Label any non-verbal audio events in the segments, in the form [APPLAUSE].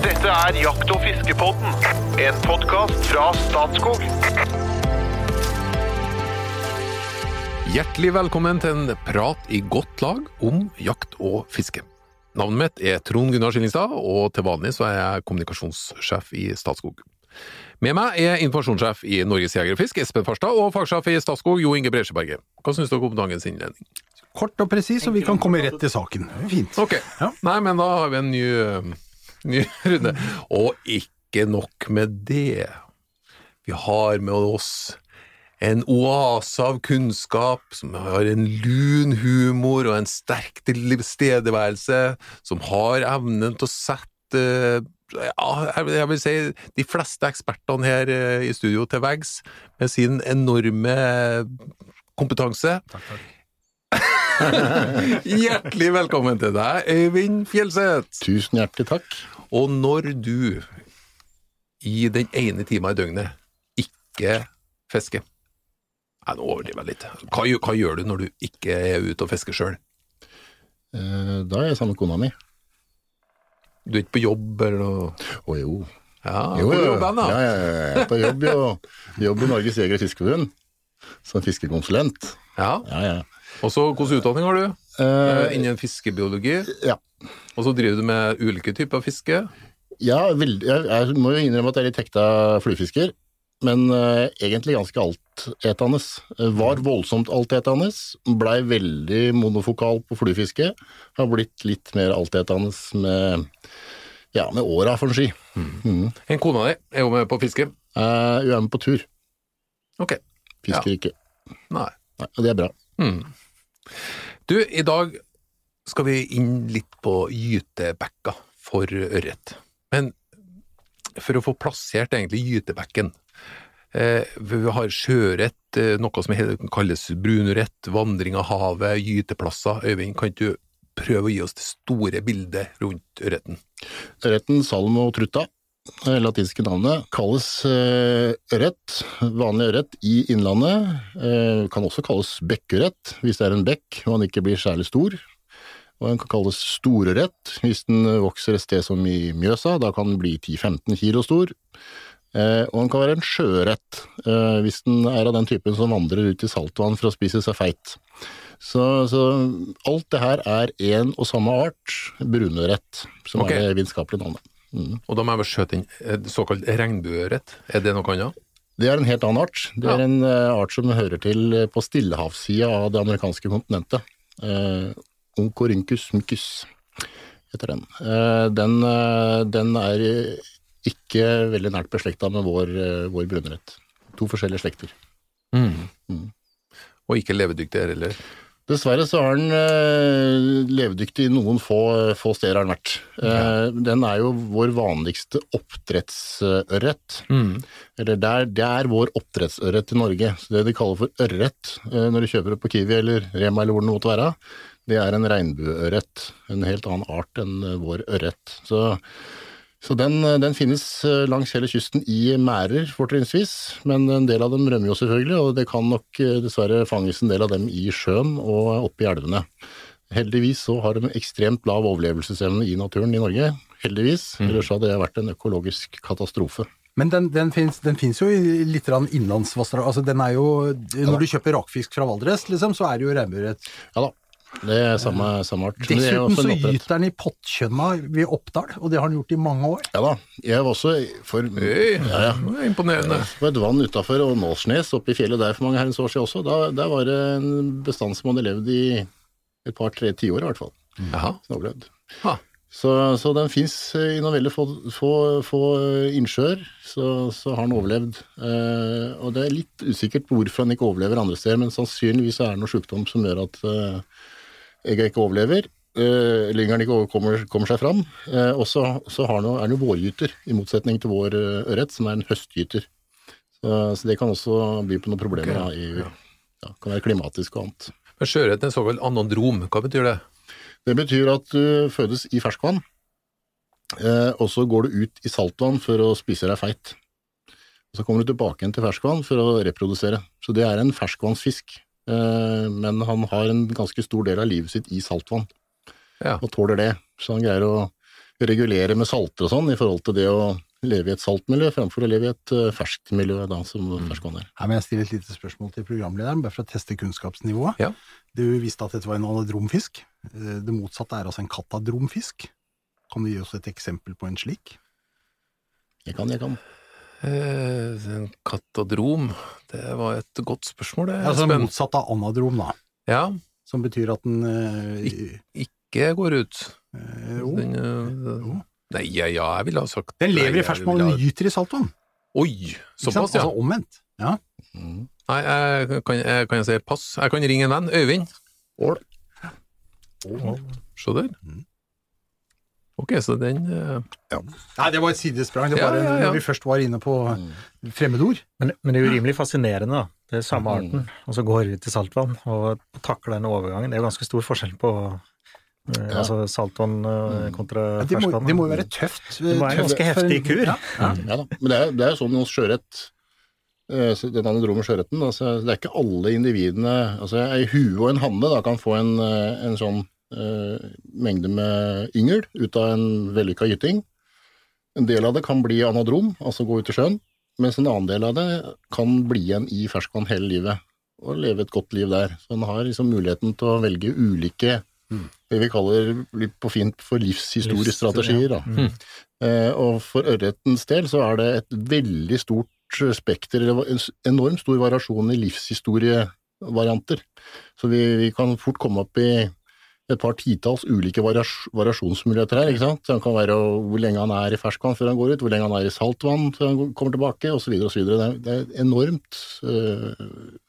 Dette er Jakt- og fiskepodden, en podkast fra Statskog. Hjertelig velkommen til en prat i godt lag om jakt og fiske. Navnet mitt er Trond Gunnar Skillingstad, og til vanlig så er jeg kommunikasjonssjef i Statskog. Med meg er informasjonssjef i Norges Jeger og Fisk, Espen Farstad, og fagsjef i Statskog, Jo Inge Bresjeberget. Hva syns dere om dagens innledning? Kort og presis, og vi kan komme rett til saken. Fint. Ok, Ja. nei, men da har vi en ny, eh, [LAUGHS] ny runde. Og ikke nok med det. Vi har med oss en oase av kunnskap, som har en lun humor og en sterk tilstedeværelse, som har evnen til å sette ja, jeg vil- si de fleste ekspertene her eh, i studio til veggs, med sin enorme kompetanse. [LAUGHS] Hjertelig velkommen til deg, Øyvind Fjelseth. Tusen hjertelig takk. Og når du i den ene timen i døgnet ikke fisker Nei, nå overdriver jeg litt. Hva, hva gjør du når du ikke er ute og fisker sjøl? Eh, Da er jeg sammen med kona mi. Du er ikke på jobb eller noe? Å jo. Ja, Jo, hvor jo. jobber han da? Ja, ja, ja, jeg er på jobb, jo. Jobb i Norges Jeger- og Fiskerforbund som fiskekonsulent. Ja. Ja, ja. Og så hvilken utdanning har du? Eh, Innen fiskebiologi. ja. Og så driver du med ulike typer fiske. Ja, veld, jeg, jeg må jo innrømme at jeg er litt hekta fluefisker, men uh, egentlig ganske altetende. Uh, var voldsomt altetende, blei veldig monofokal på fluefiske. Har blitt litt mer altetende med, ja, med åra, for å si. Mm. En kona di er jo med på fiske. Eh, Hun er med på tur, Ok. fisker ikke. Nei. Nei, og det er bra. Mm. Du, i dag skal vi inn litt på gytebekka for ørret. Men for å få plassert egentlig gytebekken eh, Vi har sjøørret, eh, noe som kalles brunørret, vandring av havet, gyteplasser. Øyvind, kan du prøve å gi oss det store bildet rundt ørreten? Ørreten salm og det latinske navnet, kalles eh, ørret, vanlig ørret i innlandet. Eh, kan også kalles bekkørret hvis det er en bekk og den ikke blir særlig stor. Og den kan kalles storørret hvis den vokser et sted som i Mjøsa, da kan den bli 10-15 kilo stor. Eh, og den kan være en sjøørret hvis den er av den typen som vandrer ut i saltvann for å spise seg feit. Så, så alt det her er én og samme art, brunørret, som okay. er det vitenskapelige navnet. Mm. Og da må jeg bare skjøte inn eh, såkalt regnbueørret. Er det noe annet? Det er en helt annen art. Det er Ja. en eh, art som hører til eh, på stillehavssida av det amerikanske kontinentet. Eh, Oncorhynchus mucus heter den. Eh, den. eh, den er ikke veldig nært beslekta med vår, vår brunørret. To forskjellige slekter. Mm. Og ikke levedyktig her heller. Dessverre så er den eh, levedyktig i noen få, få steder har den vært. Eh, Den er jo vår vanligste oppdrettsørret. Mm. Eller det er, det er vår oppdrettsørret i Norge. Så det de kaller for ørret eh, når du kjøper det på Kiwi eller Rema eller hvor det måtte være, det er en regnbueørret. En helt annen art enn eh, vår ørret. Så, så den, eh, den finnes eh, langs hele kysten i merder, fortrinnsvis. Men en del av dem rømmer jo selvfølgelig, og det kan nok eh, dessverre fanges en del av dem i sjøen og oppe i elvene. Heldigvis så har de ekstremt lav overlevelsesevne i naturen i Norge. Heldigvis. Ellers hadde det vært en økologisk katastrofe. Men den, den fins jo i litt innlandsvassdrag. Altså, den er jo Når du kjøper rakfisk fra Valdres, liksom, så er det jo regnbueørret. Ja da, det er samme, samme art. Er Dessuten så gyter den i pottkjønna ved Oppdal, og det har den gjort i mange år. Ja da, jeg var også for Øy, ja, ja. det er Imponerende. på et vann utafor Nålsnes, oppe i fjellet der for mange herrens år siden også. Da, der var det en bestand som hadde levd i et par-tre tiår i hvert fall. Overlevd. Så, så den fins i noen veldig få, få, få innsjøer, så, så har den overlevd. Eh, og det er litt usikkert på hvorfor den ikke overlever andre steder, men sannsynligvis er det noe sjukdom som gjør at eh, egga ikke overlever. Uh, Lyngeren ikke kommer, kommer seg fram. Uh, og så er den jo vårgyter, i motsetning til vår eh, ørret, som er en høstgyter. Så, så det kan også by på noen problemer. Okay, da, i, ja, kan være klimatisk og annet. Men Sjøørreten er en såkalt anandrom. Hva betyr det? Det betyr at du fødes i ferskvann, og så går du ut i saltvann for å spise deg feit. Og Så kommer du tilbake igjen til ferskvann for å reprodusere. Så det er en ferskvannsfisk, men han har en ganske stor del av livet sitt i saltvann, Ja. og tåler det. Så han greier å regulere med salter og sånn i forhold til det å leve i et saltmiljø fremfor å leve i et eh, ferskt miljø, da, som ferskvann er. Her må jeg stille et lite spørsmål til programlederen, bare for å teste kunnskapsnivået. Ja. Du visste at dette var en anadromfisk. Eh, Det motsatte er altså en katadromfisk. Kan du gi oss et eksempel på en slik? Jeg kan, jeg kan. Eh, en katadrom, det var et godt spørsmål, det. Altså ja, motsatt av anadrom, da. Ja, Som betyr at den eh, ikke går ut. eh, jo. Den, eh, Jo. nei, ja, ja, jeg ville ha sagt Den lever nei, i ferskvann, og gyter i saltvann. Oi, såpass, ja. Altså omvendt. Ja. Mm. Nei, jeg, kan, jeg, kan jeg si pass? Jeg kan ringe en venn. Øyvind. Ål. Se der. Mm. Ok, så den ja. Nei, det var et sidesprang. Det var ja, ja. når vi først var inne på fremmedord. Men, men det er jo rimelig fascinerende, da. Det er samme Mm. arten, og så går vi til saltvann og takler den overgangen. Det er jo ganske stor forskjell på eh, Ja. altså saltvann eh, kontra Ja, det, må, ferskvann. det må jo være tøft. Det må være en ganske heftig kur. Ja, ja. Ja da, men det er, det er sånn hos sjøørret, eh, den anadrome sjøørreten, altså, det er ikke alle individene altså Ei hue og en hanne da, kan få en, eh, en sånn eh, mengde med yngel ut av en vellykka gyting. En del av det kan bli anadrom, altså gå ut i sjøen, mens en annen del av det kan bli igjen i ferskvann hele livet og leve et godt liv der. Så en har liksom muligheten til å velge ulike det vi kaller litt på fint for livshistoriestrategier. Da. Eh, og for ørretens del så er det et veldig stort spekter, eller en enormt stor variasjon i livshistorievarianter. Så vi, vi kan fort komme opp i et par titalls ulike varias variasjonsmuligheter her. ikke sant? Så det kan være hvor lenge han er i ferskvann før han går ut, hvor lenge han er i saltvann før han kommer tilbake, osv. Det, er- det er enormt uh,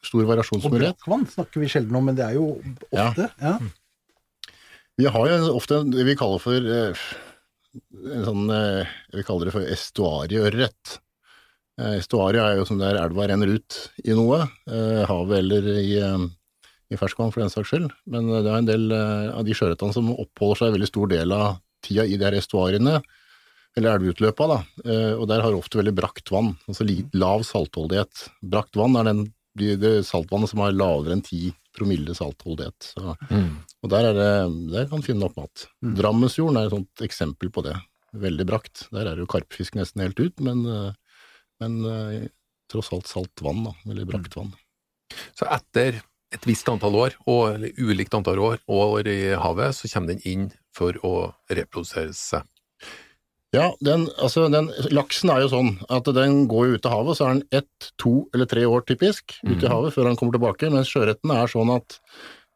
stor Og variasjonsmulighet. brakkvann snakker vi sjelden om, men det er jo ofte. Ja. Vi har jo ofte det vi kaller for uh, en sånn uh, Vi kaller det for estuarieørret. Estuarie er jo som der elva renner ut i noe, havet eller i, i ferskvann for den saks skyld. Men eh, det er en del eh, av de sjøørretene som oppholder seg en veldig stor del av tida i de her estuariene, eller elveutløpa, da. Eh, Og der har ofte veldig brakt vann, altså lav saltholdighet. Brakt vann er den, det saltvannet som har lavere enn 10 promille saltholdighet. Så og der, er det, der kan du finne opp mat. Drammensfjorden er et sånt eksempel på det. Veldig brakt. Der er jo karpfisk nesten helt ut, men, men tross alt salt vann, da. Veldig brakt vann. Så etter et visst antall år, og, eller ulikt antall år, år i havet, så kommer den inn for å reprodusere seg. Ja, den, altså den, laksen er jo sånn at den går ut av havet, så er den ett, to eller tre år typisk ut i havet før den kommer tilbake, mens sjøørreten er sånn at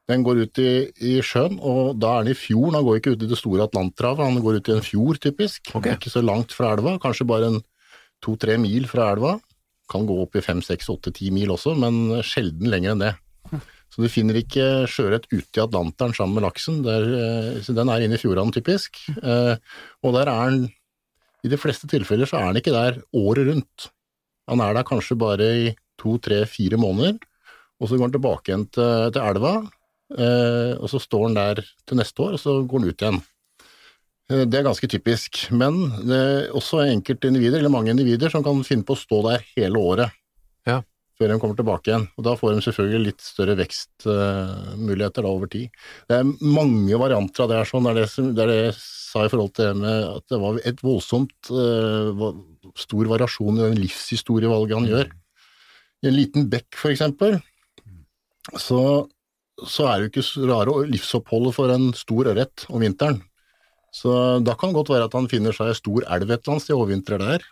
den går ut i, i sjøen, og da er den i fjorden, han går ikke ut i det store Atlanterhavet, han går ut i en fjord typisk, Okay. ikke så langt fra elva, kanskje bare en to-tre mil fra elva, kan gå opp i fem, seks, åtte, ti mil også, men sjelden lenger enn det. Så du finner ikke sjøørret ute i Atlanteren sammen med laksen, der, eh, den er inne i fjordene typisk, eh, og der er den i de fleste tilfeller så er den ikke der året rundt. Han er der kanskje bare i to, tre, fire måneder, og så går han tilbake igjen til, til elva, eh, og så står han der til neste år, og så går han ut igjen. Det er ganske typisk, men det er også enkelte individer, eller mange individer, som kan finne på å stå der hele året. Før de kommer tilbake igjen, og da får de selvfølgelig litt større vekstmuligheter da over tid. Det er mange varianter av det her, sånn, det er det jeg sa i forhold til det med at det var et voldsomt uh, stor variasjon i den livshistorievalget han gjør. I en liten bekk, for eksempel, så, så er det jo ikke så rare livsoppholdet for en stor ørret om vinteren. Så da kan det godt være at han finner seg ei stor elv et eller annet sted og overvintrer der.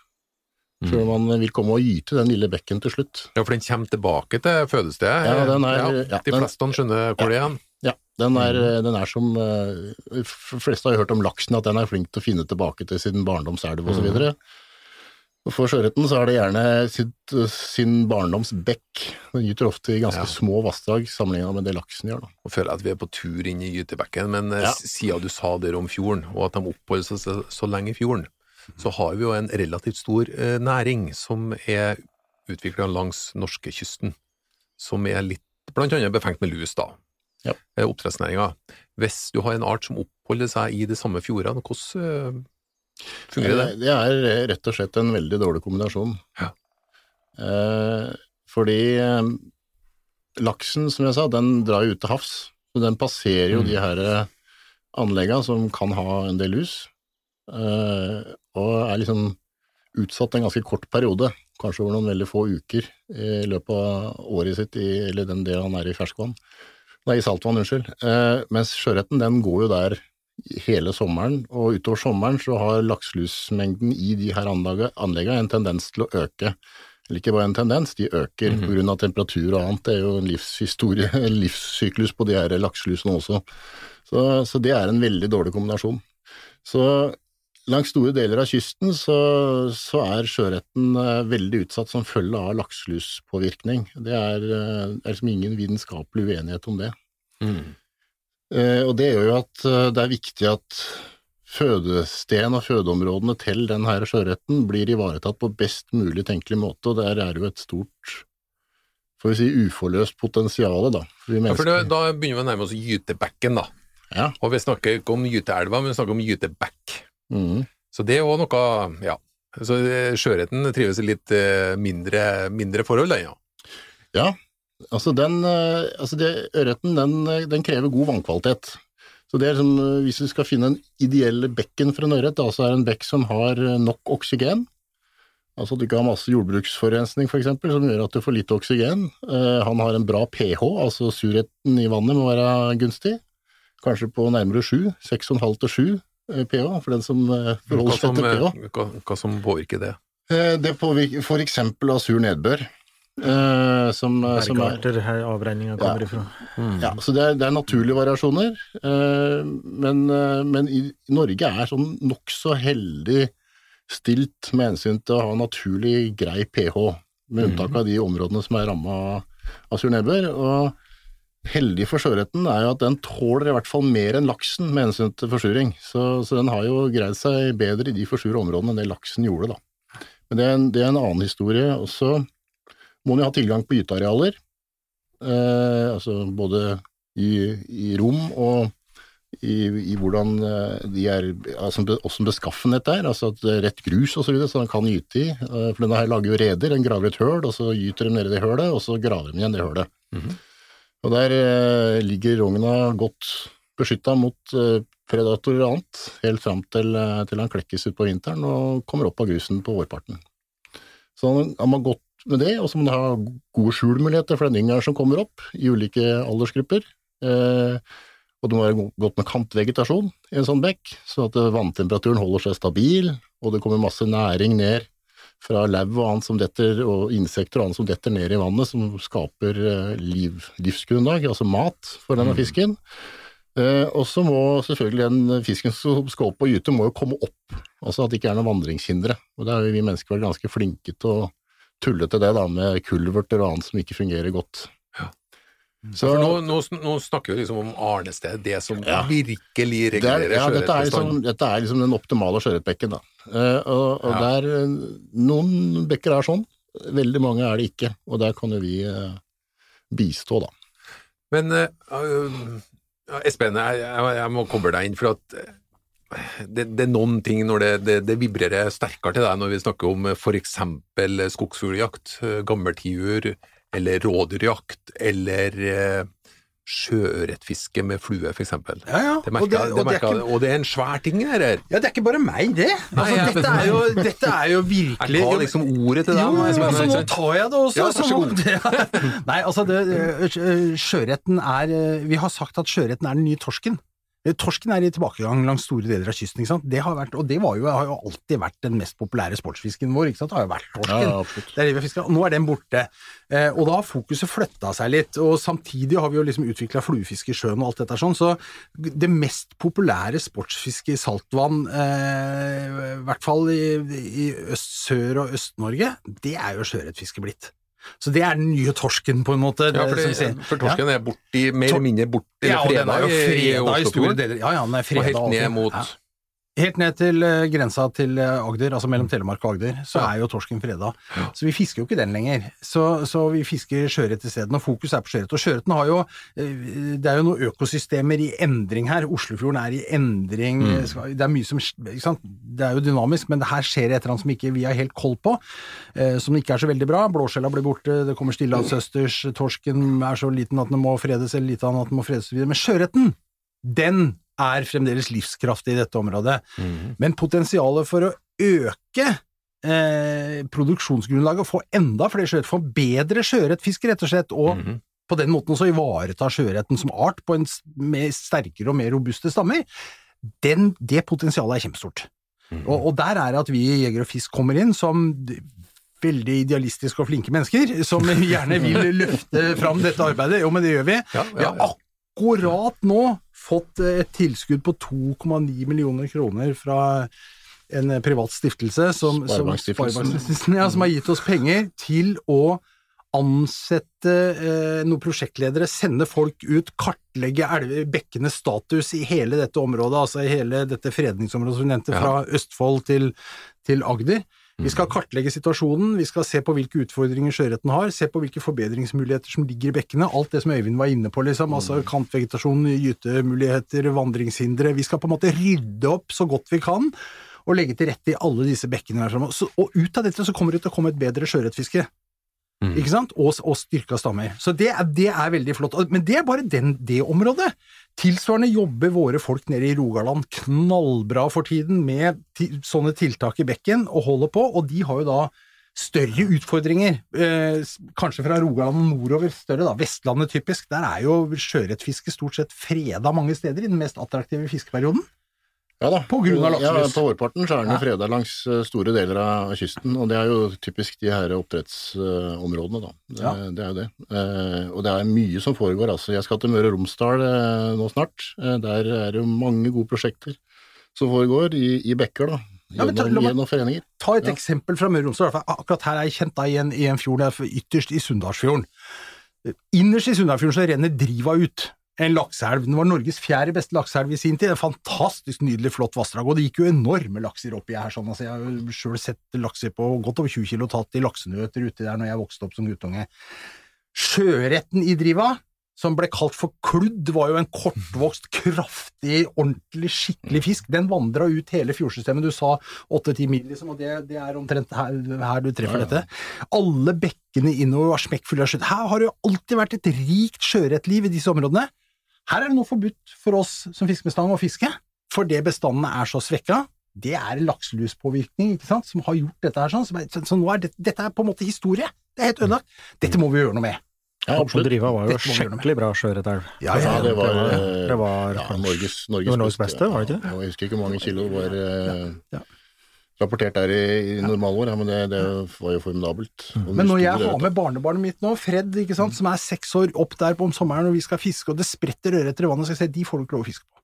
Før man vil komme og gyte den lille bekken til slutt. Ja, for den kommer tilbake til fødestedet. Ja, den er- ja, de den- fleste skjønner hvor det er. Ja, den er, den er som eh, De fleste har hørt om laksen, at den er flink til å finne tilbake til sin barndomselv osv. Og For sjøørreten så er det gjerne sitt, sin barndoms bekk. Den gyter ofte i ganske Ja. små vassdrag sammenlignet med det laksen gjør. da. Nå føler jeg at vi er på tur inn i gytebekken, men eh, Ja. siden du sa det om fjorden, og at de oppholder seg så, så lenge i fjorden, så har vi jo en relativt stor eh, næring som er utvikla langs norskekysten, som er litt blant annet befengt med lus, da. Ja. Eh, Oppdrettsnæringa. Hvis du har en art som oppholder seg i de samme fjordene, hvordan eh, fungerer det? Det er rett og slett en veldig dårlig kombinasjon. Ja. Eh, fordi laksen, som jeg sa, den drar jo ut til havs. Så den passerer jo Mm. de her anleggene som kan ha en del lus. Eh, og er liksom utsatt en ganske kort periode, kanskje over noen veldig få uker i løpet av året sitt, i, eller den delen han er i ferskvann. Nei, i saltvann, unnskyld. Eh, mens sjøørreten den går jo der hele sommeren, og utover sommeren så har lakselusmengden i de her anleggene en tendens til å øke. Eller ikke bare en tendens, de øker på grunn av temperatur og annet. Det er jo en livshistorie, [LAUGHS] en livssyklus på de her lakselusene også. Så, så det er en veldig dårlig kombinasjon. Så langs store deler av kysten så, så er sjøørreten eh, veldig utsatt som følge av lakseluspåvirkning. Det er, eh, det er liksom ingen vitenskapelig uenighet om det. Eh, og det gjør jo at eh, det er viktig at fødesten og fødeområdene til den her sjøørreten blir ivaretatt på best mulig tenkelig måte, og der er jo et stort får vi si uforløst potensial, da. For vi Ja, for det, da begynner vi å nærme oss gytebekken, da. Ja. Og vi snakker ikke om gyteelva, men vi snakker om gytebekk. Mhm. Så det er òg noe Ja. Så eh, sjøørreten trives i litt eh, mindre, mindre forhold, den, ja. Ja, altså den eh, altså det, Ørreten den, den krever god vannkvalitet. Så det er liksom, eh, Hvis du skal finne en ideell bekken for en ørret, så er det en bekk som har nok oksygen. Altså at du ikke har masse jordbruksforurensning f.eks., som gjør at du får lite oksygen. Eh, han har en bra pH, altså surheten i vannet må være gunstig. Kanskje på nærmere 7, 6,5 til 7 eh, pH, for den som eh, forholder som, seg til pH. eh, hva, hva som påvirker det? Eh, Det påvirker for eksempel av sur nedbør, eh, som, som er her avregninga kommer Ja. ifra. Ja, så det er, det er naturlige variasjoner, eh, men, eh, men i Norge er sånn nokså heldig stilt med hensyn til å ha naturlig grei pH, med unntak av de områdene som er ramma av sur nedbør. Og heldig for sjøørreten er jo at den tåler i hvert fall mer enn laksen med hensyn til forsuring, så, så den har jo greid seg bedre i de forsura områdene enn det laksen gjorde, da. Men det er en, det er en annen historie. Og så må den jo ha tilgang på gytearealer. Eh, altså både i, i rom og i, i hvordan eh, de er altså Åssen beskaffenhet er, altså at det er rett grus og så videre, så den kan gyte i. Eh, For denne her lager jo reder, den graver et høl, og så gyter de nedi det hølet, og så graver de igjen det hølet. Og der eh, ligger rogna godt beskytta mot eh, predatorer og annet, helt fram til, eh, til han klekkes utpå vinteren og kommer opp av grusen på vårparten. Så har man gått med det, og så må man ha gode skjulmuligheter for den yngelen som kommer opp, i ulike aldersgrupper. Eh, og det må være godt med kantvegetasjon i en sånn bekk, så at vanntemperaturen holder seg stabil, og det kommer masse næring ned fra lauv og annet som detter, og insekter og annet som detter ned i vannet, som skaper eh, liv, livsgrunnlag, altså mat for denne fisken. Uh, og så må selvfølgelig den fisken som skal opp og gyte, må jo komme opp, altså at det ikke er noen vandringshindre. Og da jo vi mennesker vært ganske flinke til å tulle til det, da, med kulverter og annet som ikke fungerer godt. Så, For nå, nå, nå snakker vi liksom om arnested, det som Ja. virkelig er, regulerer ja, dette, er liksom, dette er liksom den optimale sjøørretbekken, da. Uh, og og Ja. der, eh, noen bekker er sånn, veldig mange er det ikke, og der kan jo vi uh, bistå, da. Men uh, Espen, jeg, jeg, må koble deg inn, for at det, det er noen ting når det, det, det vibrerer sterkere til deg når vi snakker om f.eks. skogsfugljakt, gammeltiur, eller rådyrjakt, eller eh, sjøørretfiske med flue, eksempel. Ja, ja. Det og, merker, det, det og, det er merker, jeg, ikke, og det er en svær ting, det her. ja, det er ikke bare meg, det. Nei, Altså, dette, er jo, dette er jo virkelig Jeg tar liksom ordet til deg. Jo, jo, altså, nå tar jeg det også. Ja, vær så god. det- [LAUGHS] Nei, altså, det, øh, sjøretten er øh, Vi har sagt at sjøretten er den nye torsken. Eh, Torsken er i tilbakegang langs store deler av kysten. Det har vært, og det var jo, har jo alltid vært den mest populære sportsfisken vår. Det har jo vært torsken. Ja. Det er det vi. Nå er den borte. Eh, og da har fokuset flytta seg litt. Og samtidig har vi jo liksom utvikla fluefiske i sjøen og alt dette sånn. Så det mest populære sportsfisket i saltvann, eh, i hvert fall i, i øst, Sør- og Øst-Norge, det er jo sjøørretfiske blitt. Så det er den nye torsken, på en måte. Ja, for, det, det, for torsken er borti, mer eller mindre borti ja, jo i- i freda i store deler. Ja, ja, den er fredag. og helt ned mot ja. Helt ned til eh, grensa til eh, Agder, altså mellom Telemark og Agder, så er jo torsken freda. Så vi fisker jo ikke den lenger. Så, så vi fisker sjøørret isteden, og fokus er på sjøørret. Og sjøørreten har jo eh, Det er jo noen økosystemer i endring her. Oslofjorden er i endring. Mm. Det er mye som ikke sant? Det er jo dynamisk, men det her skjer et eller annet som ikke vi har helt koll på, som ikke er så veldig bra. Blåskjella blir borte, det kommer stillehavsøsters, torsken er så liten at den må fredes, eller liten at den må fredes, videre. Men sjøørreten, den er fremdeles livskraftig i dette området. Men potensialet for å øke eh, produksjonsgrunnlaget, få enda flere sjøørret, få bedre sjøørretfisk, rett og slett, og mm. på den måten også ivareta sjøørreten som art på en mer sterkere og mer robuste stammer, den, det potensialet er kjempestort. Og, og der er det at vi i Jeger og Fisk kommer inn som veldig idealistiske og flinke mennesker, som [LAUGHS] gjerne vil løfte fram dette arbeidet. Jo, men det gjør vi. Ja, Vi ja, har ja. Akkurat nå fått eh, et tilskudd på 2,9 millioner kroner fra en eh, privat stiftelse som, som, Sparebankstiftelsen. Ja, som har gitt oss penger til å ansette eh, noen prosjektledere, sende folk ut, kartlegge elve- bekkenes status i hele dette området, altså i hele dette fredningsområdet som vi nevnte, Ja. fra Østfold til, til Agder. Vi skal kartlegge situasjonen, vi skal se på hvilke utfordringer sjøørreten har, se på hvilke forbedringsmuligheter som ligger i bekkene, alt det som Øyvind var inne på, liksom, altså kantvegetasjon, gytemuligheter, vandringshindre. Vi skal på en måte rydde opp så godt vi kan, og legge til rette i alle disse bekkene. her. Så, og ut av dette så kommer det til å komme et bedre sjøørretfiske. Ikke sant? Og, og styrka stammer. Så det er, det er veldig flott. Men det er bare den, det området. Tilsvarende jobber våre folk nede i Rogaland knallbra for tiden med sånne tiltak i bekken, og holder på, og de har jo da større utfordringer, eh, kanskje fra Rogaland og nordover større, da. Vestlandet typisk, der er jo sjøørretfiske stort sett freda mange steder i den mest attraktive fiskeperioden. Ja da. På grunn av Ja, på vårparten så er den jo Ja. freda langs eh, store deler av kysten, og det er jo typisk de her oppdrettsområdene, da. Det, Ja. det er jo det. Eh, og det er mye som foregår, altså. Jeg skal til Møre og Romsdal eh, nå snart. Der er det jo mange gode prosjekter som foregår i, i bekker, da. Ja, men ta- Gjennom, meg- gjennom foreninger. Ta et Ja. eksempel fra Møre og Romsdal. Akkurat her er jeg kjent da, i, en, i en fjord, er ytterst i Sunndalsfjorden. Innerst i Sunndalsfjorden så renner Driva ut. En lakseelv. Den var Norges fjerde beste lakseelv i sin tid. En fantastisk nydelig, flott vassdrag. Og det gikk jo enorme lakser oppi her. sånn. Altså, jeg har sjøl sett lakser på godt over 20 kilo tatt i laksenøter uti der når jeg vokste opp som guttunge. Sjøørreten i Driva, som ble kalt for kludd, var jo en kortvokst, kraftig, ordentlig, skikkelig fisk. Den vandra ut hele fjordsystemet. Du sa 8-10 mil, liksom, og det, det er omtrent her, her du treffer Ja, ja. dette. Alle bekkene innover var smekkfulle av skjøtt, Her har det jo alltid vært et rikt sjøørretliv i disse områdene. Her er det nå forbudt for oss som fisker med stang å fiske, fordi bestandene er så svekka. Det er lakseluspåvirkning ikke sant, som har gjort dette her sånn. Så, så, så nå er det, dette er på en måte historie. Det er helt ødelagt. Dette må vi gjøre noe med. Ja, absolutt. Driva var jo skikkelig bra sjøørretelv. Ja, Ja, det var, det var- eh, det var ja, Norges, Norges, Norges beste, var det ikke? Ja, jeg husker ikke hvor mange kilo var ja, Ja. Rapportert der i, i normalår, ja, men det, det var jo formidabelt. Og Men når jeg har med barnebarnet mitt nå, Fred, ikke sant, som er seks år, opp der på om sommeren og vi skal fiske, og det spretter ørreter i vannet, så skal jeg si de får du ikke lov å fiske på.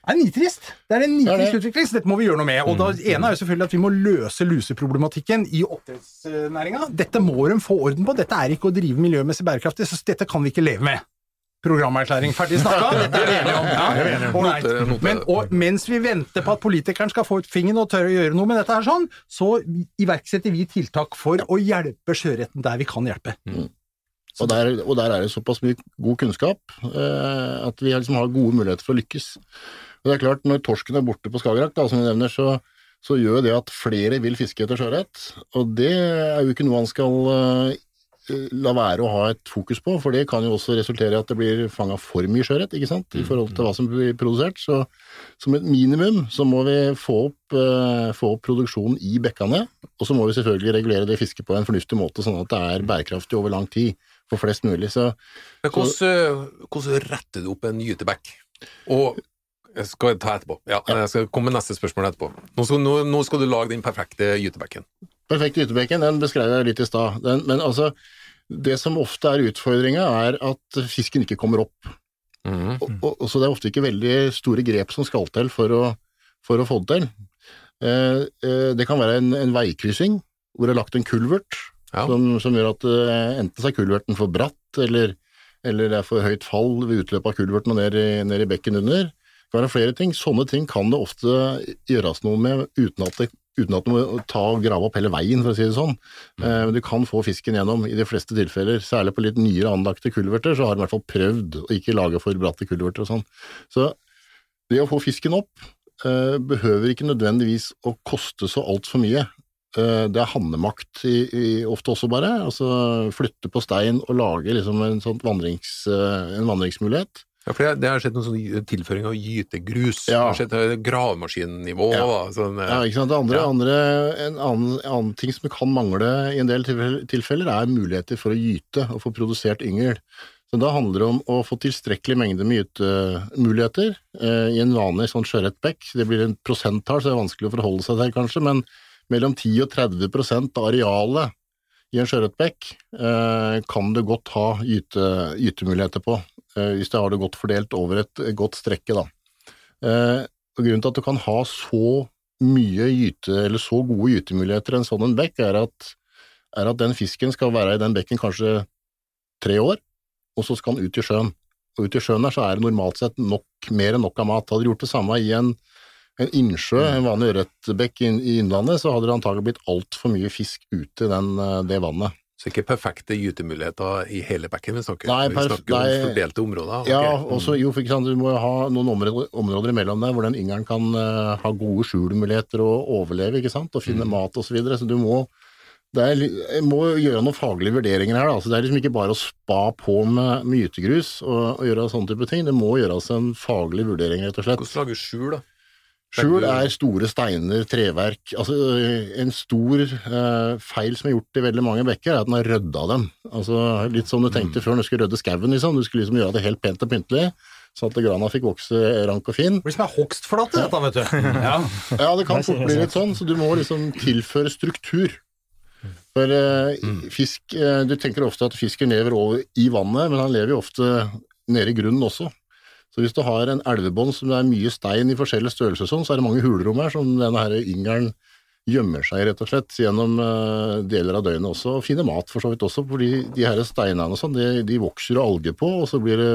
Det er nitrist. Det er en nitrist det. utvikling, så dette må vi gjøre noe med. Og det ene er jo selvfølgelig at vi må løse luseproblematikken i oppdrettsnæringa. Dette må de få orden på. Dette er ikke å drive miljømessig bærekraftig, så dette kan vi ikke leve med. Programerklæring ferdig snakka, [LAUGHS] dette er vi enige om. Ja. Men, og mens vi venter på at politikeren skal få ut fingeren og tørre å gjøre noe med dette her sånn, så iverksetter vi tiltak for å hjelpe sjøretten der vi kan hjelpe. Og der, og der er det såpass mye god kunnskap eh, at vi liksom har gode muligheter for å lykkes. Og det er klart, Når torsken er borte på Skagerrak, da, som vi nevner, så, så gjør det at flere vil fiske etter sjøørret. Og det er jo ikke noe han skal eh, la være å ha et fokus på, for det kan jo også resultere i at det blir fanga for mye sjøørret i forhold til hva som blir produsert. Så som et minimum så må vi få opp, eh, få opp produksjonen i bekkene, og så må vi selvfølgelig regulere det fisket på en fornuftig måte, sånn at det er bærekraftig over lang tid for flest mulig. Så Men hvordan, hvordan retter du opp en gytebekk? Og jeg skal ta etterpå. Ja, jeg skal komme med neste spørsmål etterpå. Nå skal, nå, nå skal du lage den perfekte gytebekken. perfekt gytebekken, den beskrev jeg litt i stad. Men altså, det som ofte er utfordringa, er at fisken ikke kommer opp. Mm. Og, og, så det er ofte ikke veldig store grep som skal til for å, for å få det til. Eh, eh, det kan være en, en veikryssing hvor det er lagt en kulvert, Ja. som, som gjør at eh, enten så er kulverten for bratt, eller, eller det er for høyt fall ved utløpet av kulverten og ned i, ned i bekken under. Det kan være flere ting. Sånne ting kan det ofte gjøres noe med uten at det uten at du må ta og grave opp hele veien, for å si det sånn. Eh, Men du kan få fisken gjennom i de fleste tilfeller. Særlig på litt nyere anlagte kulverter, så har de i hvert fall prøvd å ikke lage for bratte kulverter og sånn. Så det å få fisken opp eh, behøver ikke nødvendigvis å koste så altfor mye. Eh, det er handlemakt i, i, ofte også, bare. Altså flytte på stein og lage liksom en sånn vandrings, en vandringsmulighet. Ja, for det, har skjedd noen sånn tilføring av gytegrus. Ja. Det har skjedd eh, gravemaskinnivå. Ja. da, Sånn, eh, Ja, ikke sant? Andre, Ja. andre, en annen, annen ting som kan mangle i en del tilfeller, er muligheter for å gyte og få produsert yngel. Så da handler det om å få tilstrekkelig mengde med gytemuligheter eh, i en vanlig sånn sjøørretbekk. Det blir en prosenttall, så det er vanskelig å forholde seg til, kanskje, men mellom 10 og 30 prosent av arealet i en sjøørretbekk eh, kan du godt ha gyte, gytemuligheter på, hvis du har det godt fordelt over et godt strekke, da. Eh, og grunnen til at du kan ha så mye gyte, eller så gode gytemuligheter en sånn en bekk, er at, er at den fisken skal være i den bekken kanskje tre år, og så skal den ut i sjøen. Og ut i sjøen der så er det normalt sett nok, mer enn nok av mat. Hadde du gjort det samme i en, en innsjø, en vanlig ørretbekk i, i innlandet, så hadde det antagelig blitt altfor mye fisk ute i den, eh, det vannet. Så ikke perfekte gytemuligheter i hele bekken vi snakker Nei, Vi snakker nei, om fordelte områder. Ja, også, og så jo, for du må ha noen områder, områder imellom der hvor den yngelen kan uh, ha gode skjulmuligheter og overleve, ikke sant, og finne mat og så videre, så du må det er, må gjøre noen faglige vurderinger her. Da. Så det er liksom ikke bare å spa på med, mytegrus og, og gjøre sånne type ting. Det må gjøres en faglig vurdering, rett og slett. Hvordan lager skjul, da? Skjul er store steiner, treverk. Altså, en stor eh, feil som er gjort i veldig mange bekker, er at den har rydda dem. Altså, litt som du tenkte før når du skulle rydde skauen, liksom. Du skulle liksom gjøre det helt pent og pyntelig, sånn at grana fikk vokse rank og fin. Det blir som ei hogstflate, dette, vet du. [LAUGHS] Ja. Ja, det kan fort bli litt sånn, så du må liksom tilføre struktur. For eh, fisk eh, Du tenker ofte at fisken lever over i vannet, men han lever jo ofte nede i grunnen også. Så hvis du har en elvebånd som det er mye stein i forskjellige størrelse, sånn, så er det mange hulrom her som denne her yngelen gjemmer seg rett og slett gjennom eh, deler av døgnet også, og finner mat for så vidt også, fordi de her steinene og sånn, de, de vokser og alger på, og så blir det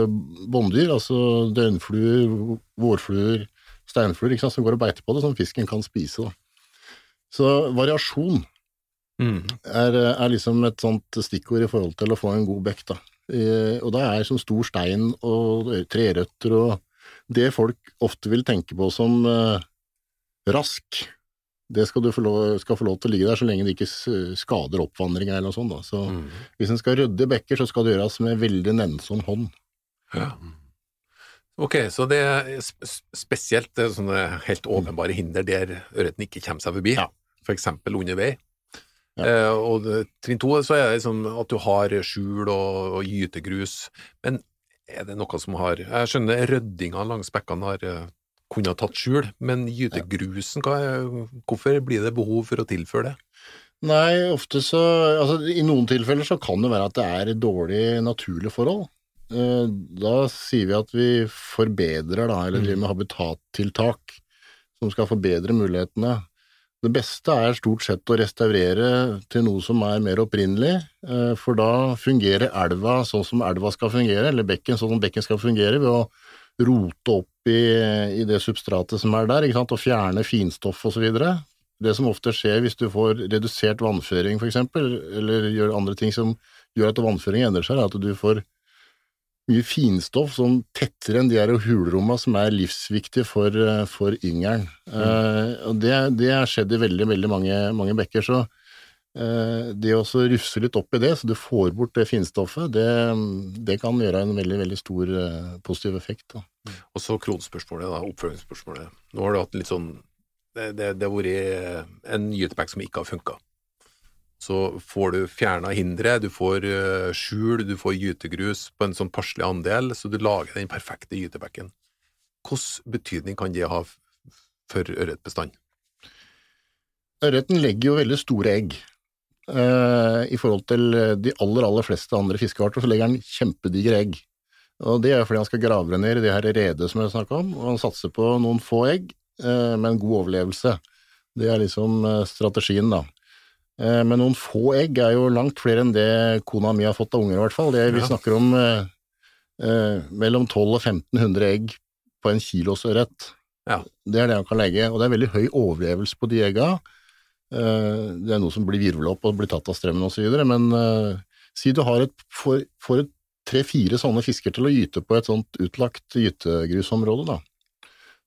båndyr, altså døgnfluer, vårfluer, steinfluer, ikke sant, som går og beiter på det, som fisken kan spise. da. Så variasjon Mm. er, er liksom et sånt stikkord i forhold til å få en god bekk, da. Eh, og da er sånn stor stein og trerøtter og det folk ofte vil tenke på som eh, rask, det skal du få lov, skal få lov til å ligge der så lenge det ikke skader oppvandringa eller noe sånt. Da. Så Mm. hvis en skal rydde bekker, så skal det gjøres med veldig nennsom hånd. Ja. Ok, så det er spesielt er sånne helt åpenbare hinder der ørreten ikke kommer seg forbi, Ja. for eksempel under vei. Ja. Eh, og trinn to så er det sånn at du har skjul og, og gytegrus, men er det noe som har Jeg skjønner ryddinga langs bekkene har eh, kunnet tatt skjul, men gytegrusen, hva hvorfor blir det behov for å tilføre det? Nei, ofte så Altså, i noen tilfeller så kan det være at det er dårlig naturlige forhold. Eh, Da sier vi at vi forbedrer, da, eller driver med habitattiltak som skal forbedre mulighetene. Det beste er stort sett å restaurere til noe som er mer opprinnelig, eh, for da fungerer elva sånn som elva skal fungere, eller bekken sånn som bekken skal fungere, ved å rote opp i, i det substratet som er der, og fjerne finstoff videre. Det som ofte skjer hvis du får redusert vannføring, eksempel, eller gjør andre ting som gjør at vannføringen endrer seg, er at du får mye finstoff som tettere enn de her hulrommene som er livsviktige for, eh, for yngelen. Eh, og det, det har skjedd i veldig, veldig mange, mange bekker, så uh, det å rufse litt opp i det, så du får bort det finstoffet, det, det kan gjøre en veldig, veldig stor uh, positiv effekt. Da. Og så kronspørsmålet, da, oppfølgingsspørsmålet. Nå har du hatt litt sånn Det, det, det har vært en gytebekk som ikke har funka. Så får du fjerna hinderet, du får eh, skjul, du får gytegrus på en sånn passelig andel, så du lager den perfekte gytebekken. Hvilken betydning kan det ha for ørretbestanden? Ørreten legger jo veldig store egg. Eh, I forhold til de aller, aller fleste andre fiskearter, så legger den kjempedigre egg. Og Det er fordi han skal grave ned i det her redet som jeg snakka om, og han satser på noen få egg eh, med en god overlevelse. Det er liksom eh, strategien, da. Eh, Men noen få egg er jo langt flere enn det kona mi har fått av unger, i hvert fall. Det, vi Ja. snakker om eh, eh, mellom 1200 og 1500 egg på en kilos ørret. Ja. Det er det han kan legge, og det er veldig høy overlevelse på de egga. Eh, Det er noe som blir virvla opp og blir tatt av strømmen osv., men eh, si du har et, får, får tre-fire sånne fisker til å gyte på et sånt utlagt gytegrusområde, da.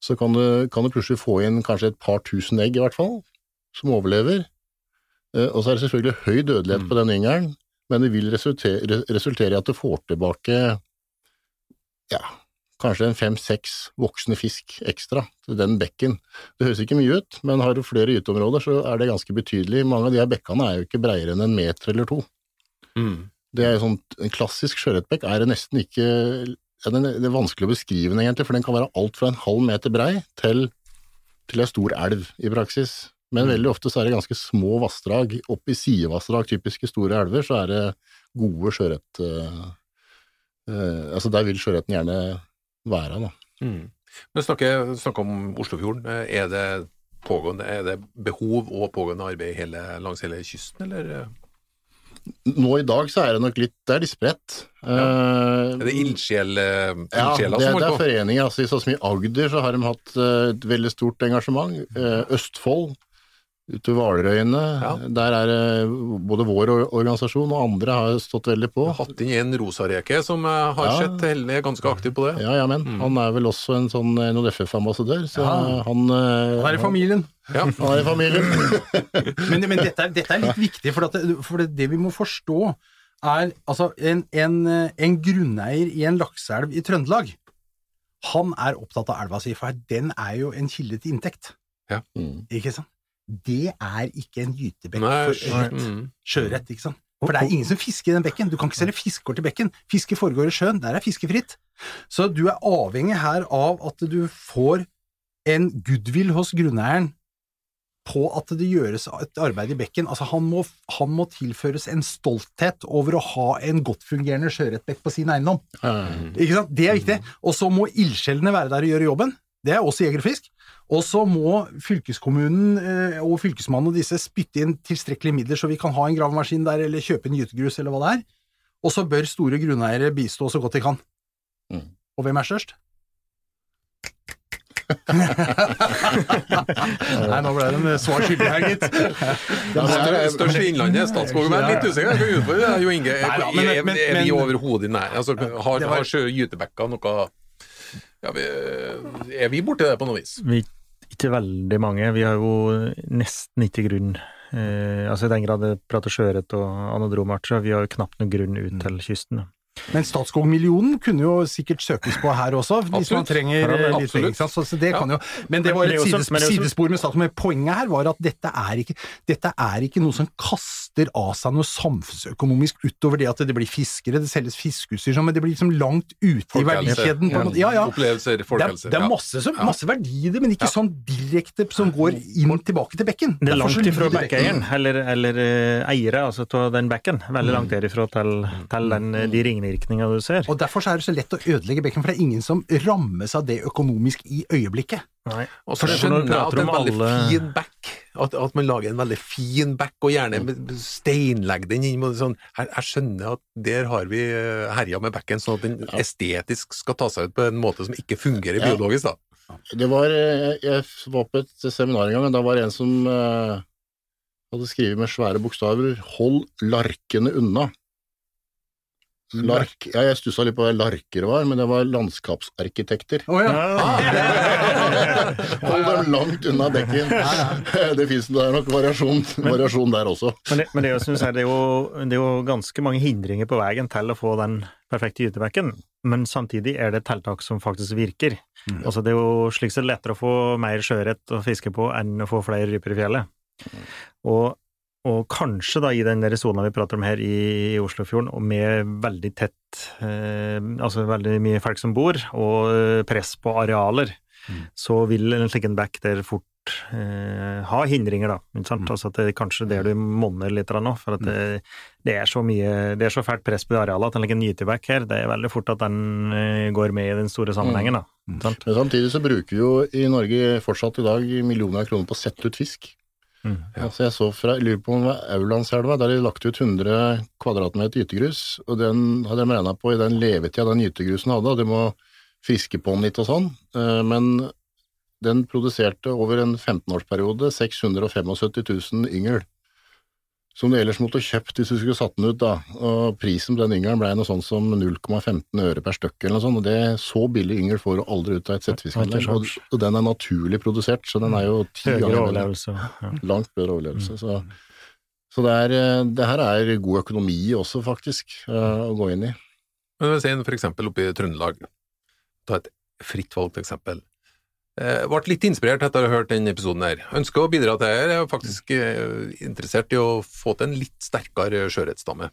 Så kan du, kan du plutselig få inn kanskje et par tusen egg, i hvert fall, som overlever. Eh, Og så er det selvfølgelig høy dødelighet Mm. på den yngelen, men det vil resultere, resultere i at du får tilbake ja, kanskje en fem-seks voksne fisk ekstra til den bekken. Det høres ikke mye ut, men har du flere gyteområder, så er det ganske betydelig. Mange av de her bekkene er jo ikke bredere enn en meter eller to. Mm. Det er jo sånn, En klassisk sjøørretbekk er det nesten ikke ja, den Det er vanskelig å beskrive den, egentlig, for den kan være alt fra en halv meter brei til, til en stor elv, i praksis. Men veldig ofte så er det ganske små vassdrag. Opp i sidevassdrag, typiske store elver, så er det gode sjøørret... Uh, eh, altså der vil sjøørreten gjerne være, da. Mm. Men snakke, snakke om Oslofjorden. Er det pågående, er det behov og pågående arbeid hele, langs hele kysten, eller Nå i dag så er det nok litt Det er litt spredt. Ja. er det ildsjel, Ja, det, som det er foreninger. Altså, I sånn som i Agder så har de hatt eh, et veldig stort engasjement. Eh, Østfold, ute ved Hvalerøyene, Ja. der er både vår organisasjon og andre har stått veldig på. Hatt inn en rosareke som eh, har Ja. sett Helle ganske aktiv på det. Ja, ja, men Mm. han er vel også en sånn NODF-ambassadør, så Ja. han, eh, Han er i familien. Ja. [LAUGHS] Han er i familien. [LAUGHS] Men, men dette, er, dette er litt viktig, for, at det, for det, det vi må forstå, er altså en, en, en grunneier i en lakseelv i Trøndelag, han er opptatt av elva si, for den er jo en kilde til inntekt. Mm. Ikke sant? Det er ikke en gytebekk for ørret. mm. Sjøørret, ikke sant? For det er ingen som fisker i den bekken. Du kan ikke selge fiskekort til bekken. Fiske foregår i sjøen, der er fiskefritt. Så du er avhengig her av at du får en goodwill hos grunneieren på at det gjøres et arbeid i bekken. Altså, han må, han må tilføres en stolthet over å ha en godt fungerende sjøørretbekk på sin eiendom. Ikke sant? Det er viktig. Og så må ildsjelene være der og gjøre jobben. Det er også jeger og så må fylkeskommunen eh, og fylkesmannen og disse spytte inn tilstrekkelige midler, så vi kan ha en gravemaskin der, eller kjøpe en gytegrus, eller hva det er. Og så bør store grunneiere bistå så godt de kan. Mm. Og hvem er størst? [LAUGHS] Nei, nå ble de svar skyldig her, gitt. [LAUGHS] Det Stør- Størst i Innlandet, Statskog. Er litt usikker. Jeg kan utfordre deg, Jo Inge. Er, er, er vi overhodet i nær? Altså, har, Det var- har gytebekka noe ja, vi, Er vi borti det på noe vis? Vi, ikke veldig mange. Vi har jo nesten ikke grunn. Eh, altså I den grad det prater sjøørret og anadrome arter, så vi har jo knapt noen grunn ut til kysten. Men Statskog-millionen kunne jo sikkert søkes på her også, hvis man trenger Ja, eh, litt sant? Så så det Ja. kan jo, men det var et er sides, så- men det er jo så- sidespor med Statskog. Men poenget her var at dette er, ikke, dette er ikke noe som kaster av seg noe samfunnsøkonomisk utover det at det blir fiskere, det selges fiskeutstyr, sånn, men det blir liksom langt ute i verdikjeden. Ja, ja. Opplevelser, Det er, folkehelse. det er masse, som, masse verdi i det, men ikke sånn direkte som går inn tilbake til bekken. Det er langt ifra bekkeieren, eller, eller eh, eiere altså av den bekken. Veldig langt derifra til, til den, de ringvirkningene du ser. Og Derfor så er det så lett å ødelegge bekken, for det er ingen som rammes av det økonomisk i øyeblikket. Nei. Og så skjønner jeg at det er en veldig alle- fin back. At, at man lager en veldig fin back, og gjerne med- steinlegger den inn. Sånn. Jeg, jeg skjønner at der har vi eh, herja med backen, sånn at den estetisk skal ta seg ut på en måte som ikke fungerer Ja. biologisk. da. Det var, eh, jeg var på et seminar en gang, og da var det en som eh, hadde skrevet med svære bokstaver 'Hold larkene unna'. Lark, ja, jeg stussa litt på hva larker var, men det var landskapsarkitekter. Oh, ja. [LAUGHS] Hold dem langt unna bekken. [LAUGHS] Det fins nok variasjon, variasjon der også. Men, det, men det, er jo, som det, er jo, det er jo ganske mange hindringer på veien til å få den perfekte gytebekken, men samtidig er det tiltak som faktisk virker. Altså, det er jo slik sett lettere å få mer sjøørret å fiske på enn å få flere ryper i fjellet. Og, og kanskje da i den sona vi prater om her i, i Oslofjorden, og med veldig tett eh, Altså veldig mye folk som bor, og eh, press på arealer, så vil en slik en back der fort eh, ha hindringer, da. Ikke sant? Altså at det er kanskje der du monner litt nå, for at det, det er så mye Det er så fælt press på de arealet at en like gyteback her, det er veldig fort at den eh, går med i den store sammenhengen, da. Mm. sant? Men samtidig så bruker vi jo i Norge fortsatt i dag millioner av kroner på å sette ut fisk. Mm. Altså jeg så fra, jeg lurer på om det var Aulandselva, der de lagt ut 100 kvadratmeter gytegrus, og den hadde de regna på i den levetida den gytegrusen hadde, og de må friske på den litt og sånn, eh, men den produserte over en 15-årsperiode 675 000 yngel, som du ellers måtte kjøpt hvis du skulle satt den ut, da, og prisen på den yngelen ble noe sånn som 0,15 øre per stykk eller noe sånt, og det så billig yngel får du aldri ut av et settefiskanlegg, og, og den er naturlig produsert, så den er jo ti ganger overlevelse. Ja. Langt bedre overlevelse. Så, så det, er, eh, det her er god økonomi også, faktisk, eh, å gå inn i. Men hvis en for eksempel oppe i Trøndelag ta et fritt valgt eksempel. Eh, ble litt inspirert etter å ha hørt denne episoden her. Ønsker å bidra til det. Jeg er faktisk eh, interessert i å få til en litt sterkere sjøørretstamme.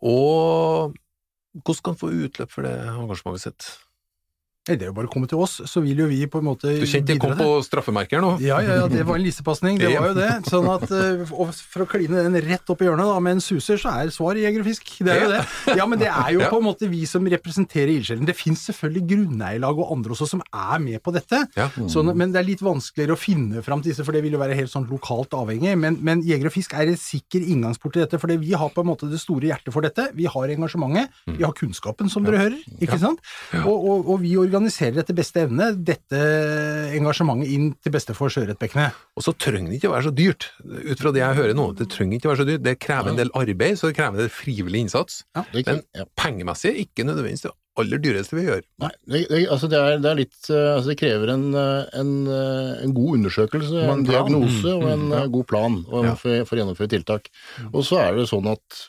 Og hvordan kan man få utløp for det engasjementet sitt? Nei, Det er jo bare å komme til oss, så vil jo vi på en måte Du kjente jeg kom bidra på straffemerker nå? [LAUGHS] Ja, ja, ja, det var en lisepasning, det var jo det. Sånn at, eh, og For å kline den rett opp i hjørnet da, med en suser, så er svaret jeger og fisk. Det er jo det. Ja, Men det er jo [LAUGHS] på en måte vi som representerer ildsjelen. Det fins selvfølgelig grunneierlag og andre også som er med på dette. Sånn, men det er litt vanskeligere å finne fram til disse, for det vil jo være helt sånn lokalt avhengig. Men, men jeger og fisk er en sikker inngangsport til dette, for vi har på en måte det store hjertet for dette. Vi har engasjementet, vi har kunnskapen, som dere hører, ikke sant? Og, og, og vi organiserer etter beste evne dette engasjementet inn til beste for sjøørretbekkene. Og så trenger det ikke å være så dyrt, ut fra det jeg hører nå. Det trenger ikke å være så dyrt. Det krever en del arbeid, så det krever en del frivillig innsats. Ja. Men pengemessig ikke nødvendigvis det aller dyreste vi gjør. Nei, det, det, altså det, er, det er litt eh, altså Det krever en, eh, en, eh, en god undersøkelse, en en diagnose og en ja. god plan og, Ja. for, for å gjennomføre tiltak. Og så er det sånn at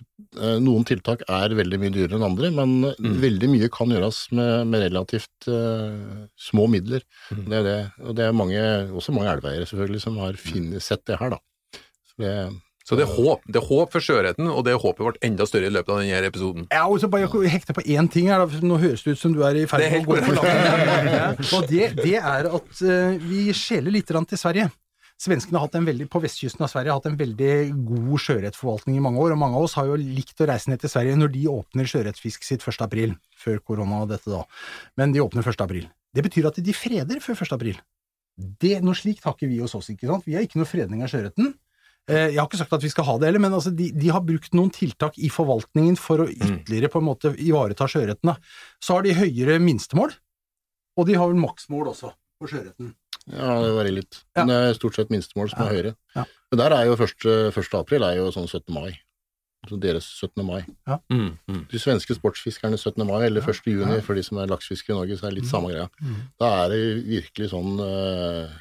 noen tiltak er veldig mye dyrere enn andre, men mm. veldig mye kan gjøres med, med relativt uh, små midler. Det er det. Og det er mange, også mange elveiere selvfølgelig som har finnet, sett det her, da. Så det, Så det er håp. Det er håp for sjøørreten, og det håpet ble enda større i løpet av denne episoden. Ja, og så bare hekte på én ting her, da. Nå høres det ut som du er i ferd er med å gå for landet. Og det, det er at eh, vi skjeler litt til Sverige. Svenskene har hatt en veldig, på vestkysten av Sverige har hatt en veldig god sjøørretforvaltning i mange år, og mange av oss har jo likt å reise ned til Sverige når de åpner sjøørretfisk sitt 1. april, før korona og dette da. Men de åpner 1. april. Det betyr at de freder før 1. april. Det, noe slikt har ikke vi hos oss, ikke sant? Vi har ikke noe fredning av sjøørreten. Eh, Jeg har ikke sagt at vi skal ha det heller, men altså de, de har brukt noen tiltak i forvaltningen for å ytterligere på en måte ivareta sjøørretene. Så har de høyere minstemål, og de har vel maksmål også på sjøørreten. ja, det varierer litt. Ja. Men det er stort sett minstemål som er høyere. Ja. Men der er jo 1. 1. april er jo sånn 17. mai. Så deres 17. mai. Mm, mm. De svenske sportsfiskerne 17. mai, eller 1. juni for de som er laksefiskere i Norge, så er det litt samme greia. Da er det virkelig sånn eh,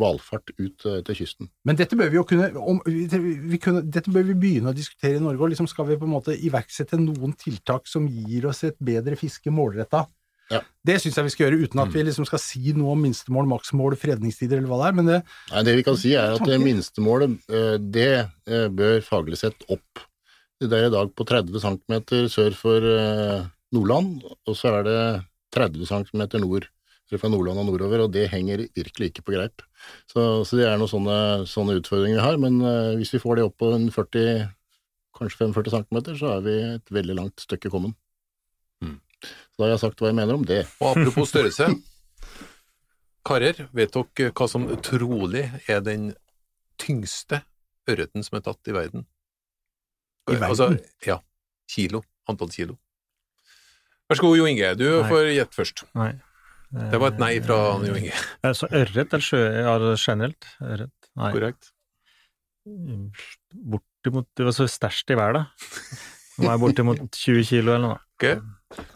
hvalfart ut eh, til kysten. Men dette bør vi jo kunne, om, vi, vi kunne Dette bør vi begynne å diskutere i Norge, og liksom skal vi på en måte iverksette noen tiltak som gir oss et bedre fiske målretta. Ja. Det syns jeg vi skal gjøre, uten at vi liksom skal si noe om minstemål, maksmål, fredningstider eller hva det er, men det Nei, det vi kan si er at det Tanker? minstemålet, eh, det eh, bør faglig sett opp. Det er i dag på 30 cm sør for eh, Nordland, og så er det 30 cm nord fra Nordland og nordover, og det henger virkelig ikke på greip. Så, så det er noen sånne, sånne utfordringer vi har, men uh, hvis vi får det opp på en 40, kanskje 45 cm, så er vi et veldig langt stykke kommet. Mm. Så da har jeg sagt hva jeg mener om det. Og apropos størrelse. Karer, vet dere hva som trolig er den tyngste ørreten som er tatt i verden? I verden? Altså, ja. Kilo. Antall kilo. Vær så god, Jo Inge. Du Nei. får gjette først. Nei. Det var et nei fra Jo Inge. [LAUGHS] Så ørret eller sjø... Ja, generelt? Ørret? Nei. Korrekt. Bortimot Det var så størst i været, da. Nå er jeg bortimot 20 kilo eller noe. Ok.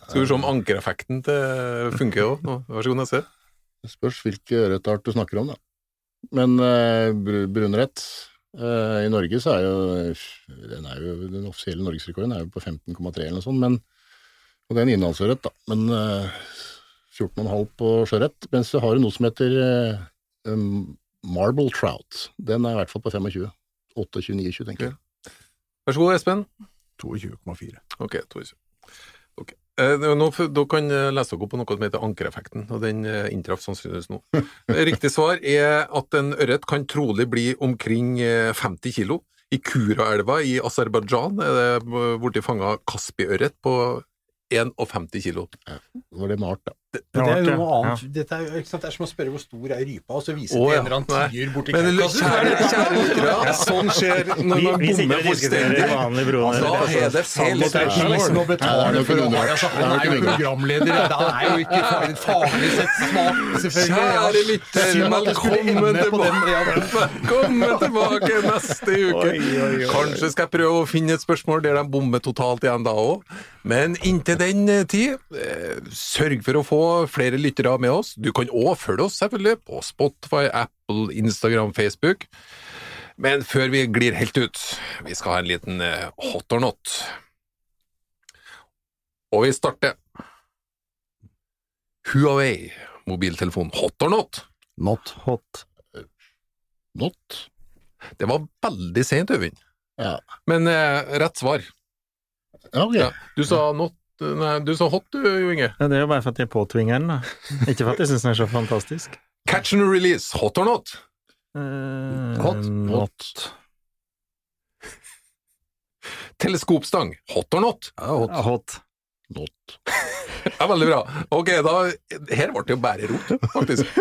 Skal vi se om ankereffekten til funker òg. Vær så god, Nesse. Det spørs hvilke ørretart du snakker om, da. Men eh, brunrett eh, I Norge så er jo den, er jo den offisielle norgesrekorden er jo på 15,3 eller noe sånt, men, og det er en innlandsørret, da. Men eh, 14,5 på sjøørret. Mens så har du noe som heter eh, um, marble trout. Den er i hvert fall på 25. 28-29, tenker jeg. Vær så god, Espen. 22,4. Ok, 22. Ok. Eh, nå, da kan jeg lese dere opp på noe som heter ankereffekten, og den eh, inntraff sannsynligvis nå. Eh, [LAUGHS] Riktig svar er at en ørret kan trolig bli omkring eh, 50 kilo. I Kuraelva i Aserbajdsjan er det blitt fanga Kaspiørret på 51 kilo. Var det malt, da? Det er jo noe noe ja. annet. Dette er, ikke sant? det er som å spørre hvor stor er rypa, og så vise Å, til en eller annen tiur borti Men kjære, kjære lyttere, sånn skjer når Vi, man bommer fullstendig. vanlig. Da er det feil Det er spørsmål. å Nei, betale for å være altså, er Han er jo programleder, han er jo ikke faglig, faglig sett smart, selvfølgelig. Kjære lytter, det velkommen ende på den- tilbake. ja. Velkommen tilbake neste uke. Oi, oi, oi. Kanskje skal jeg prøve å finne et spørsmål der de bommer totalt igjen da òg. Men inntil den eh, tid, eh, sørg for å få flere lyttere med oss. Du kan òg følge oss selvfølgelig på Spotify, Apple, Instagram, Facebook. Men før vi glir helt ut, vi skal ha en liten eh, hot or not. Og vi starter Huawei mobiltelefon. Hot or not? Not. Hot. Not. Det var veldig sent, Øyvind. Ja. Men eh, rett svar. Okay. Ja. Du sa not Nei, du sa hot, du, Jo Inge. Ja, det er jo bare for at jeg påtvinger den, da. Ikke for at jeg syns den er så fantastisk. Catch and release. Hot or not? Eh, Hot. Not. Teleskopstang. Hot or not? Ja, hot. Ja, hot. Not. [LAUGHS] Ja, veldig bra. Ok, da Her ble det jo bare rot, faktisk.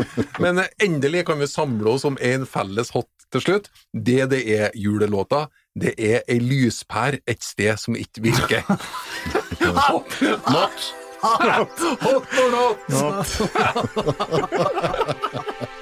Men endelig kan vi samle oss om en felles hot til slutt. Det det er julelåta, det er ei lyspære et sted som ikke virker. [LAUGHS] Not. hot or not? Not. [LAUGHS]